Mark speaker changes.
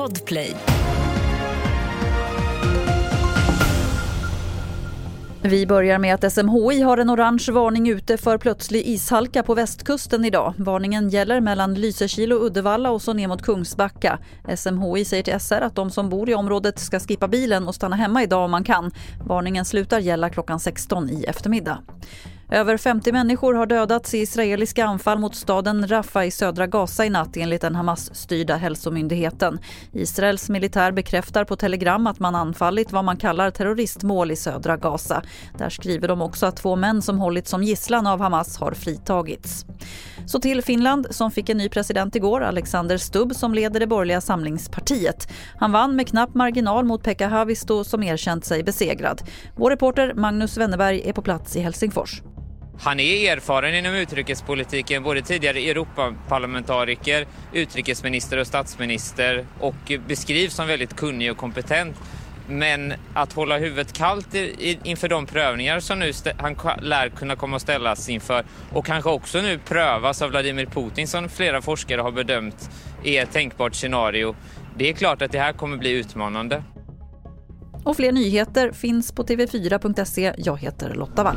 Speaker 1: Podplay.
Speaker 2: Vi börjar med att SMHI har en orange varning ute för plötslig ishalka på västkusten idag. Varningen gäller mellan Lysekil och Uddevalla och så ner mot Kungsbacka. SMHI säger till SR att de som bor i området ska skippa bilen och stanna hemma idag om man kan. Varningen slutar gälla klockan 16 i eftermiddag. Över 50 människor har dödats i israeliska anfall mot staden Rafah i södra Gaza i natt enligt den Hamas-styrda hälsomyndigheten. Israels militär bekräftar på telegram att man anfallit vad man kallar terroristmål i södra Gaza. Där skriver de också att två män som hållits som gisslan av Hamas har fritagits. Så till Finland som fick en ny president igår, Alexander Stubb som leder det borgerliga samlingspartiet. Han vann med knapp marginal mot Pekka Haavisto som erkänt sig besegrad. Vår reporter Magnus Wennerberg är på plats i Helsingfors.
Speaker 3: Han är erfaren inom utrikespolitiken, både tidigare Europaparlamentariker, utrikesminister och statsminister och beskrivs som väldigt kunnig och kompetent. Men att hålla huvudet kallt inför de prövningar som nu han lär kunna komma att ställas inför och kanske också nu prövas av Vladimir Putin som flera forskare har bedömt är ett tänkbart scenario. Det är klart att det här kommer bli utmanande.
Speaker 2: Och fler nyheter finns på tv4.se. Jag heter Lotta Wall.